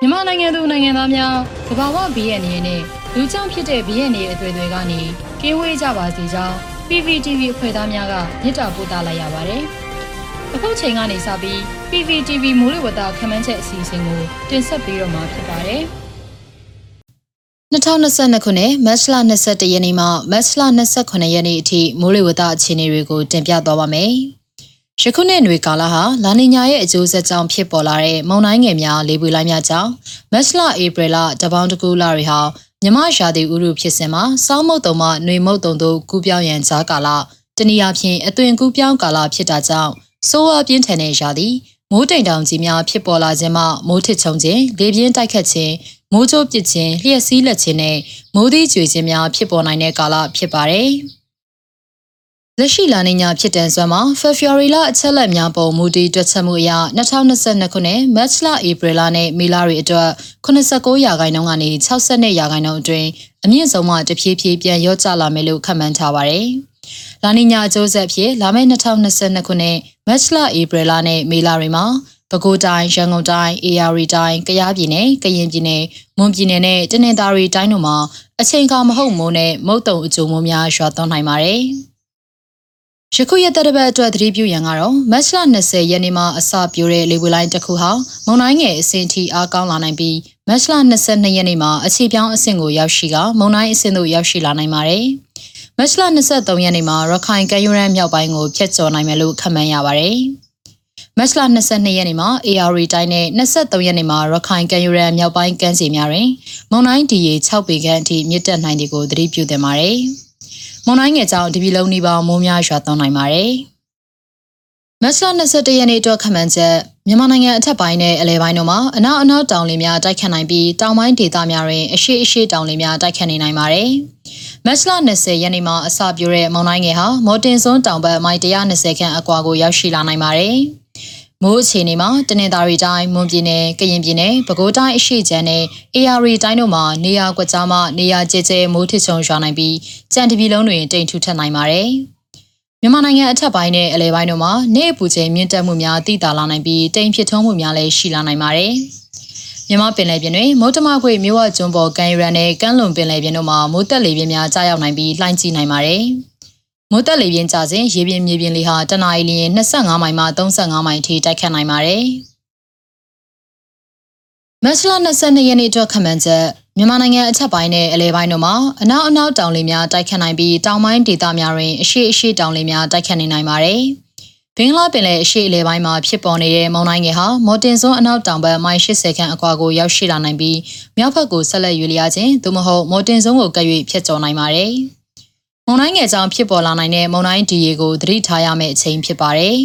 မြန်မာနိုင်ငံသူနိုင်ငံသားများသဘာဝဘီရဲ့အနေနဲ့လူကြောင့်ဖြစ်တဲ့ဘီရဲ့နေအသွေးတွေကနေကင်းဝေးကြပါစေကြောင်း PPTV အဖွဲ့သားများကမြစ်တာပို့သလိုက်ရပါတယ်။အခုချိန်ကနေစပြီး PPTV မိုးလေဝသခန့်မှန်းချက်အစီအစဉ်ကိုတင်ဆက်ပေးတော့မှာဖြစ်ပါတယ်။2022ခုနှစ်မတ်လ22ရက်နေ့မှမတ်လ29ရက်နေ့အထိမိုးလေဝသအခြေအနေတွေကိုတင်ပြသွားပါမယ်။ ယခုနှစ်ຫນွေကာလဟာလာနီညာရဲ့အကျိုးဆက်ကြောင့်ဖြစ်ပေါ်လာတဲ့မုန်တိုင်းငယ်များလေပွေလိုက်များကြောင့်မတ်လဧပြီလတပေါင်းတကူလတွေဟာမြမရာသီဥတုဖြစ်စဉ်မှာစောင်းမုတ်တုံမှຫນွေမုတ်တုံတို့ကူးပြောင်းရန်ကြားကာလတနည်းအားဖြင့်အသွင်ကူးပြောင်းကာလဖြစ်တာကြောင့်စိုးဝါပြင်းထန်တဲ့ရာသီမိုးတိမ်တောင်ကြီးများဖြစ်ပေါ်လာခြင်းမှမိုးထစ်ချုံခြင်းလေပြင်းတိုက်ခတ်ခြင်းမိုးကြိုးပစ်ခြင်းလျှက်စီးလက်ခြင်းနဲ့မိုးသီးကျွေခြင်းများဖြစ်ပေါ်နိုင်တဲ့ကာလဖြစ်ပါတယ်။ လက်ရှိလာနေညာဖြစ်တဲ့စွမ်းမှာ February လအချက်လက်များပုံမူတည်တွက်ချက်မှုအရ2022ခုနှစ် March လ April လနဲ့မေလတွေအတွက်89ရာခိုင်နှုန်းကနေ62ရာခိုင်နှုန်းအတွင်းအမြင့်ဆုံးမှတဖြည်းဖြည်းပြန်လျော့ကျလာမယ်လို့ခန့်မှန်းထားပါတယ်။လာနီညာအကျိုးဆက်ဖြစ်လာမယ့်2022ခုနှစ် March လ April လနဲ့မေလတွေမှာပဲခူးတိုင်းရန်ကုန်တိုင်း AR တိုင်းကယားပြည်နယ်ကရင်ပြည်နယ်မွန်ပြည်နယ်နဲ့တနင်္သာရီတိုင်းတို့မှာအချိန်အခါမဟုတ်မိုးနဲ့မုတ်တုံအကျိုးမိုးများရွာသွန်းနိုင်ပါတယ်။ ယခုရက်သက်ပတ်အတွက်သတိပြုရန်ကတော့မတ်လ20ရက်နေ့မှာအစပြိုတဲ့လေပွေလိုင်းတစ်ခုဟာမုန်တိုင်းငယ်အဆင့်ထိအားကောင်းလာနိုင်ပြီးမတ်လ22ရက်နေ့မှာအခြေပြောင်းအဆင့်ကိုရောက်ရှိကမုန်တိုင်းအဆင့်သို့ရောက်ရှိလာနိုင်ပါတယ်။မတ်လ23ရက်နေ့မှာရခိုင်ကမ်းရိုးတန်းမြောက်ပိုင်းကိုဖျက်ချော်နိုင်မယ်လို့ခန့်မှန်းရပါတယ်။မတ်လ22ရက်နေ့မှာ AR တိုင်းနဲ့23ရက်နေ့မှာရခိုင်ကမ်းရိုးတန်းမြောက်ပိုင်းကမ်းခြေများတွင်မုန်တိုင်းဒီရေ6ပေခန့်အထိမြင့်တက်နိုင်တဲ့ကိုသတိပြုသင့်ပါတယ်။ မွန်တိုင်းငယ်ကြောင့်ဒီပြည်လုံးနီးပါးမိုးများရွာသွန်းနိုင်ပါတယ်။မတ်လ21ရက်နေ့အတွက်ခန့်မှန်းချက်မြန်မာနိုင်ငံအထက်ပိုင်းနဲ့အလဲပိုင်းတို့မှာအနောက်အနောက်တောင်လေများတိုက်ခတ်နိုင်ပြီးတောင်ပိုင်းဒေသများတွင်အရှိအရှိတောင်လေများတိုက်ခတ်နေနိုင်ပါတယ်။မတ်လ20ရက်နေ့မှာအစပြုတဲ့မုန်တိုင်းငယ်ဟာမော်တင်စွန်းတောင်ဘက်မိုင်120ခန့်အကွာကိုရောက်ရှိလာနိုင်ပါတယ်။ မိုးအခြေအနေမှာတနင်္သာရီတိုင်းမွန်ပြည်နယ်ကရင်ပြည်နယ်ပဲခူးတိုင်းအရှိချမ်းနဲ့ AR တိုင်းတို့မှာနေရာကွက်ကြားမှနေရာကျကျမိုးထစ်ချုံရွာနိုင်ပြီးကြံတပြည်လုံးတွင်တိမ်ထူထပ်နိုင်ပါတယ်။မြန်မာနိုင်ငံအထက်ပိုင်းနဲ့အလဲပိုင်းတို့မှာနေအပူချိန်မြင့်တက်မှုများတည်တာလာနိုင်ပြီးတိမ်ဖြစ်ထုံးမှုများလည်းရှိလာနိုင်ပါတယ်။မြန်မာပင်လယ်ပြင်တွင်မုတ်တမခွေမြို့ဝကျွန်းပေါ်ကန်ယူရန်နဲ့ကမ်းလွန်ပင်လယ်ပြင်တို့မှာမိုးတက်လေပြင်းများကြားရောက်နိုင်ပြီးလှိုင်းကြီးနိုင်ပါတယ်။ မိုးတက်လေပြင်းကြစဉ်ရေပြင်မြေပြင်လေဟာတနအီလရင်25မိုင်မှ35မိုင်ထိတိုက်ခတ်နိုင်ပါတယ်။မတ်လ22ရက်နေ့အတွက်ခန့်မှန်းချက်မြန်မာနိုင်ငံအထက်ပိုင်းနဲ့အလဲပိုင်းတို့မှာအနောက်အနောက်တောင်လေများတိုက်ခတ်နိုင်ပြီးတောင်ပိုင်းဒေသများတွင်အရှိအရှိတောင်လေများတိုက်ခတ်နေနိုင်ပါတယ်။ဘင်္ဂလားပင်လယ်အရှိအလဲပိုင်းမှာဖြစ်ပေါ်နေတဲ့မုန်တိုင်းငယ်ဟာမော်တင်စွန်းအနောက်တောင်ဘက်မိုင်80ခန့်အကွာကိုရောက်ရှိလာနိုင်ပြီးမြောက်ဘက်ကိုဆက်လက်ရွေ့လျားခြင်းသို့မဟုတ်မော်တင်စွန်းကိုကပ်၍ဖျက်ကျော်နိုင်ပါတယ်။ မုန်တိုင်းငယ်ကြောင့်ဖြစ်ပေါ်လာနိုင်တဲ့မုန်တိုင်းဒီရေကိုသတိထားရမယ့်အချိန်ဖြစ်ပါတယ်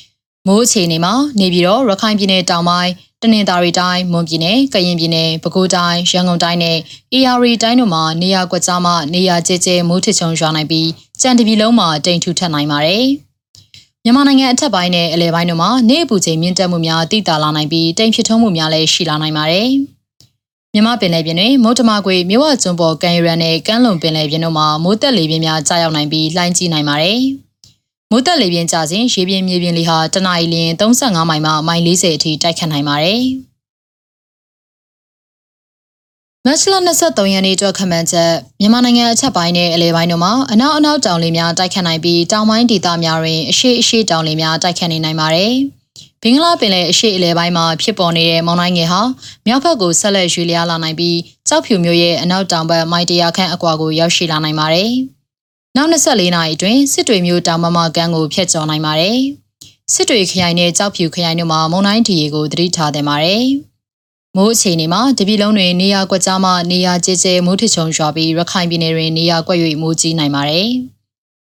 ။မိုးအခြေအနေမှာနေပြည်တော်ရခိုင်ပြည်နယ်တောင်ပိုင်းတနင်္သာရီတိုင်းမွန်ပြည်နယ်ကရင်ပြည်နယ်ပဲခူးတိုင်းရန်ကုန်တိုင်းနဲ့ AR တိုင်းတို့မှာနေရာကွက်ကြားမှနေရာကျကျမိုးထချုံရွာနိုင်ပြီးကြံတပြည်လုံးမှာတိမ်ထူထပ်နိုင်ပါတယ်။မြန်မာနိုင်ငံအထက်ပိုင်းနဲ့အလဲပိုင်းတို့မှာနေအပူချိန်မြင့်တက်မှုများတိတာလာနိုင်ပြီးတိမ်ဖြစ်ထုံးမှုများလည်းရှိလာနိုင်ပါတယ်။ မြမပင်လယ်ပြင်တွင်မုတ်တမကွေမြို့ဝကျွန်းပေါ်ကန်ရန်နဲ့ကမ်းလွန်ပင်လယ်ပြင်တို့မှာမိုးတက်လေပြင်းများကြာရောက်နိုင်ပြီးလှိုင်းကြီးနိုင်ပါတယ်။မိုးတက်လေပြင်းကြာစဉ်ရေပြင်မြေပြင်လေဟာတနအီလ35မိုင်မှမိုင်40အထိတိုက်ခတ်နိုင်ပါတယ်။မတ်လ23ရက်နေ့အတွက်ခန့်မှန်းချက်မြန်မာနိုင်ငံအချက်ပိုင်းနဲ့အလဲပိုင်းတို့မှာအနောက်အနောက်တောင်လေများတိုက်ခတ်နိုင်ပြီးတောင်ပိုင်းဒေသများတွင်အရှိအရှိတောင်လေများတိုက်ခတ်နေနိုင်ပါတယ်။ ဘင်္ဂလားပင်လယ်အရှေ့အလယ်ပိုင်းမှာဖြစ်ပေါ်နေတဲ့မုန်တိုင်းငယ်ဟာမြောက်ဘက်ကိုဆက်လက်ရွေ့လျားလာနိုင်ပြီးကြောက်ဖြူမျိုးရဲ့အနောက်တောင်ဘက်မိုင်တရာခန့်အကွာကိုရောက်ရှိလာနိုင်ပါတယ်။နောက်24နာရီအတွင်းစစ်တွေမျိုးတောင်မမကမ်းကိုဖျက်ကျော်နိုင်ပါတယ်။စစ်တွေခရိုင်နဲ့ကြောက်ဖြူခရိုင်တို့မှာမုန်တိုင်းဒီရေကိုသတိထားသင့်ပါတယ်။မိုးအခြေအနေမှာတပြည်လုံးတွင်နေရာကွက်ကြားမှနေရာကျကျမိုးထချုံရွာပြီးရခိုင်ပြည်နယ်တွင်နေရာကွက်၍မိုးကြီးနိုင်ပါတယ်။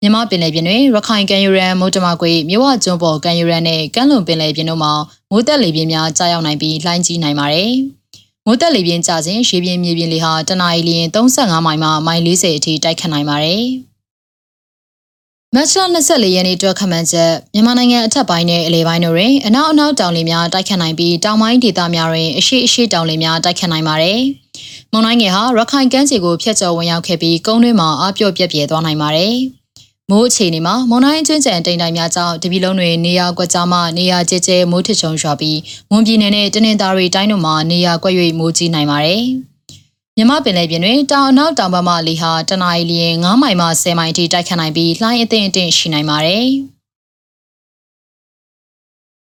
မြမပင်လယ်ပြင်တွင်ရခိုင်ကန်ယူရန်မုတ်တမကွေမြဝကျွန်းပေါ်ကန်ယူရန်နှင့်ကမ်းလွန်ပင်လယ်ပြင်တို့မှာမိုးတက်လေပြင်းများကြားရောက်နိုင်ပြီးလှိုင်းကြီးနိုင်ပါတယ်။မိုးတက်လေပြင်းကျစဉ်ရေပြင်မြေပြင်လေဟာတနအီလရင်35မိုင်မှမိုင်40အထိတိုက်ခတ်နိုင်ပါတယ်။မတ်လ24ရက်နေ့အတွက်ခန့်မှန်းချက်မြန်မာနိုင်ငံအထက်ပိုင်းနဲ့အလဲပိုင်းတို့တွင်အနောက်အနောက်တောင်လေများတိုက်ခတ်နိုင်ပြီးတောင်ပိုင်းဒေသများတွင်အရှိအရှိတောင်လေများတိုက်ခတ်နိုင်ပါတယ်။မုန်တိုင်းငယ်ဟာရခိုင်ကမ်းခြေကိုဖျက်ကျော်ဝင်ရောက်ခဲ့ပြီးကုန်းတွင်းမှာအပြော့ပြက်ပြဲသွားနိုင်ပါတယ်။ မိုးအခြေအနေမှာမုန်တိုင်းအကျွန်းကျန်တိမ်တိုင်များကြောင့်တပြည်လုံးတွင်နေရာကွက်ကြားမှနေရာကျဲကျဲမိုးထစ်ချုံရွာပြီးမွန်ပြည်နယ်နဲ့တနင်္သာရီတိုင်းတို့မှာနေရာကွက်၍မိုးကြီးနိုင်ပါတယ်။မြမပင်လယ်ပြင်တွင်တောင်အနောက်တောင်ဘက်မှလေဟာတနအီလျင်9မိုင်မှ10မိုင်အထိတိုက်ခတ်နိုင်ပြီးလှိုင်းအသင့်အင့်ရှိနိုင်ပါတယ်။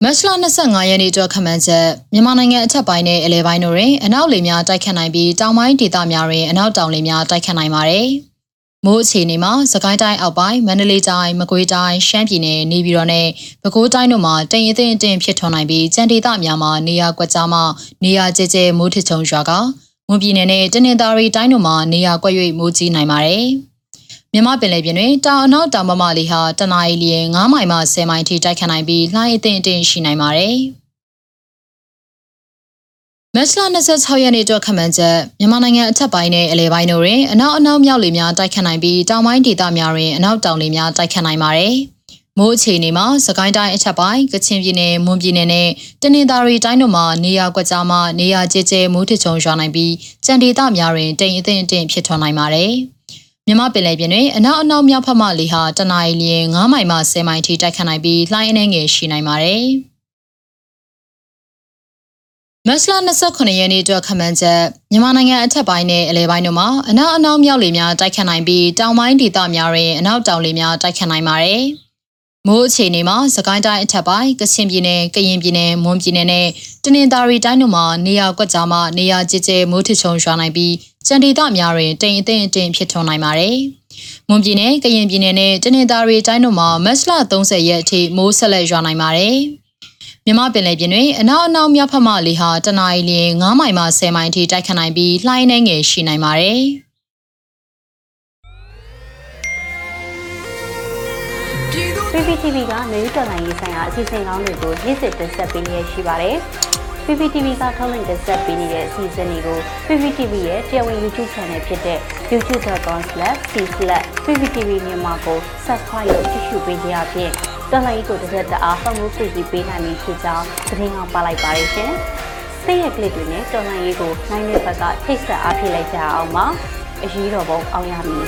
မတ်လ25ရက်နေ့အတွက်ခန့်မှန်းချက်မြန်မာနိုင်ငံအထက်ပိုင်းနဲ့အလဲပိုင်းတို့တွင်အနောက်လေများတိုက်ခတ်နိုင်ပြီးတောင်ပိုင်းဒေသများတွင်အနောက်တောင်လေများတိုက်ခတ်နိုင်ပါတယ်။ မိုးအခြေအနေမှာစကိုင်းတိုင်းအောက်ပိုင်းမန္တလေးတိုင်းမကွေးတိုင်းရှမ်းပြည်နယ်နေပြည်တော်နဲ့ပဲခူးတိုင်းတို့မှာတိမ်အထင်အထင်ဖြစ်ထွန်းနိုင်ပြီးကြံဒေသများမှာနေရာကွက်ကြားမှာနေရာကျကျမိုးထချုံရွာကမွန်ပြည်နယ်နဲ့တနင်္သာရီတိုင်းတို့မှာနေရာကွက်၍မိုးကြီးနိုင်ပါတယ်။မြမပင်လယ်ပြင်တွင်တောင်အနောက်တောင်ပမာလီဟာတနအီလျင်9မိုင်မှ10မိုင်ထိတိုက်ခတ်နိုင်ပြီးလှိုင်းအထင်အထင်ရှိနိုင်ပါတယ်။ မတ်လ26ရက်နေ့အတွက်ခန့်မှန်းချက်မြန်မာနိုင်ငံအထက်ပိုင်းနဲ့အလယ်ပိုင်းတို့တွင်အနောက်အနောက်မြောက်လေများတိုက်ခတ်နိုင်ပြီးတောင်ပိုင်းဒေသများတွင်အနောက်တောင်လေများတိုက်ခတ်နိုင်ပါတယ်။မိုးအခြေအနေမှာစကိုင်းတိုင်းအထက်ပိုင်းကချင်ပြည်နယ်မွန်ပြည်နယ်နဲ့တနင်္သာရီတိုင်းတို့မှာနေရာကွက်ကြားမှာနေရာကျကျမိုးထချုံရွာနိုင်ပြီးကြံဒေသများတွင်တိမ်အထင်အထင်ဖြစ်ထွန်းနိုင်ပါတယ်။မြမပင်လယ်ပြင်တွင်အနောက်အနောက်မြောက်ဖက်မှလေဟာတနအီလျင်9မိုင်မှ10မိုင်ထိတိုက်ခတ်နိုင်ပြီးလှိုင်းအနှဲငယ်ရှိနိုင်ပါတယ်။ မတ်လ29ရက်နေ့အတွက်ခန့်မှန်းချက်မြန်မာနိုင်ငံအထက်ပိုင်းနဲ့အလဲပိုင်းတို့မှာအနောက်အနောက်မြောက်လေများတိုက်ခတ်နိုင်ပြီးတောင်ပိုင်းဒေသများတွင်အနောက်တောင်လေများတိုက်ခတ်နိုင်ပါတယ်။မိုးအခြေအနေမှာစကိုင်းတိုင်းအထက်ပိုင်းကချင်ပြည်နယ်ကရင်ပြည်နယ်မွန်ပြည်နယ်နဲ့တနင်္သာရီတိုင်းတို့မှာနေရာကွက်ကြားမှာနေရာကျကျမိုးထချုံရွာနိုင်ပြီးကြံဒေသများတွင်တိမ်အထင်အထင်ဖြစ်ထွန်းနိုင်ပါတယ်။မွန်ပြည်နယ်ကရင်ပြည်နယ်နဲ့တနင်္သာရီတိုင်းတို့မှာမတ်လ30ရက်အထိမိုးဆက်လက်ရွာနိုင်ပါတယ်။ မြမပင်လယ်ပြင်တွင်အနောက်အနောက်မြောက်ဖက်မှလေဟာတနအီလျင်9မိုင်မှ10မိုင်ထိတိုက်ခတ်နိုင်ပြီးလှိုင်းနှဲငယ်ရှိနိုင်ပါတယ်။ PPTV ကနေဦးတော်လိုင်းရေးဆိုင်ရာအစီအစဉ်ကောင်းတွေကိုနေ့စဉ်တင်ဆက်ပေးနေရရှိပါတယ်။ PPTV ကထုတ်လွှင့်တင်ဆက်ပေးနေတဲ့အစီအစဉ်တွေကို PPTV ရဲ့တရားဝင် YouTube Channel ဖြစ်တဲ့ youtube.com/c/pptv မြန်မာကို Subscribe လုပ်ကြည့်ရှုပေးကြရဖြင့် တော်လိုင်းကိုတစ်ရက်တအားဖုန်းကိုဖြည့်ပေးနိုင်ပြီဖြစ်ကြောင်းသတင်းအောင်ပါလိုက်ပါရရှင်။စိတ်ရက်ကလစ်တွေနဲ့တော်လိုင်းရေးကိုနိုင်တဲ့ဘက်ကထိတ်ဆက်အားဖြစ်လိုက်ကြအောင်ပါ။အရေးတော်ပုံအောင်ရမည်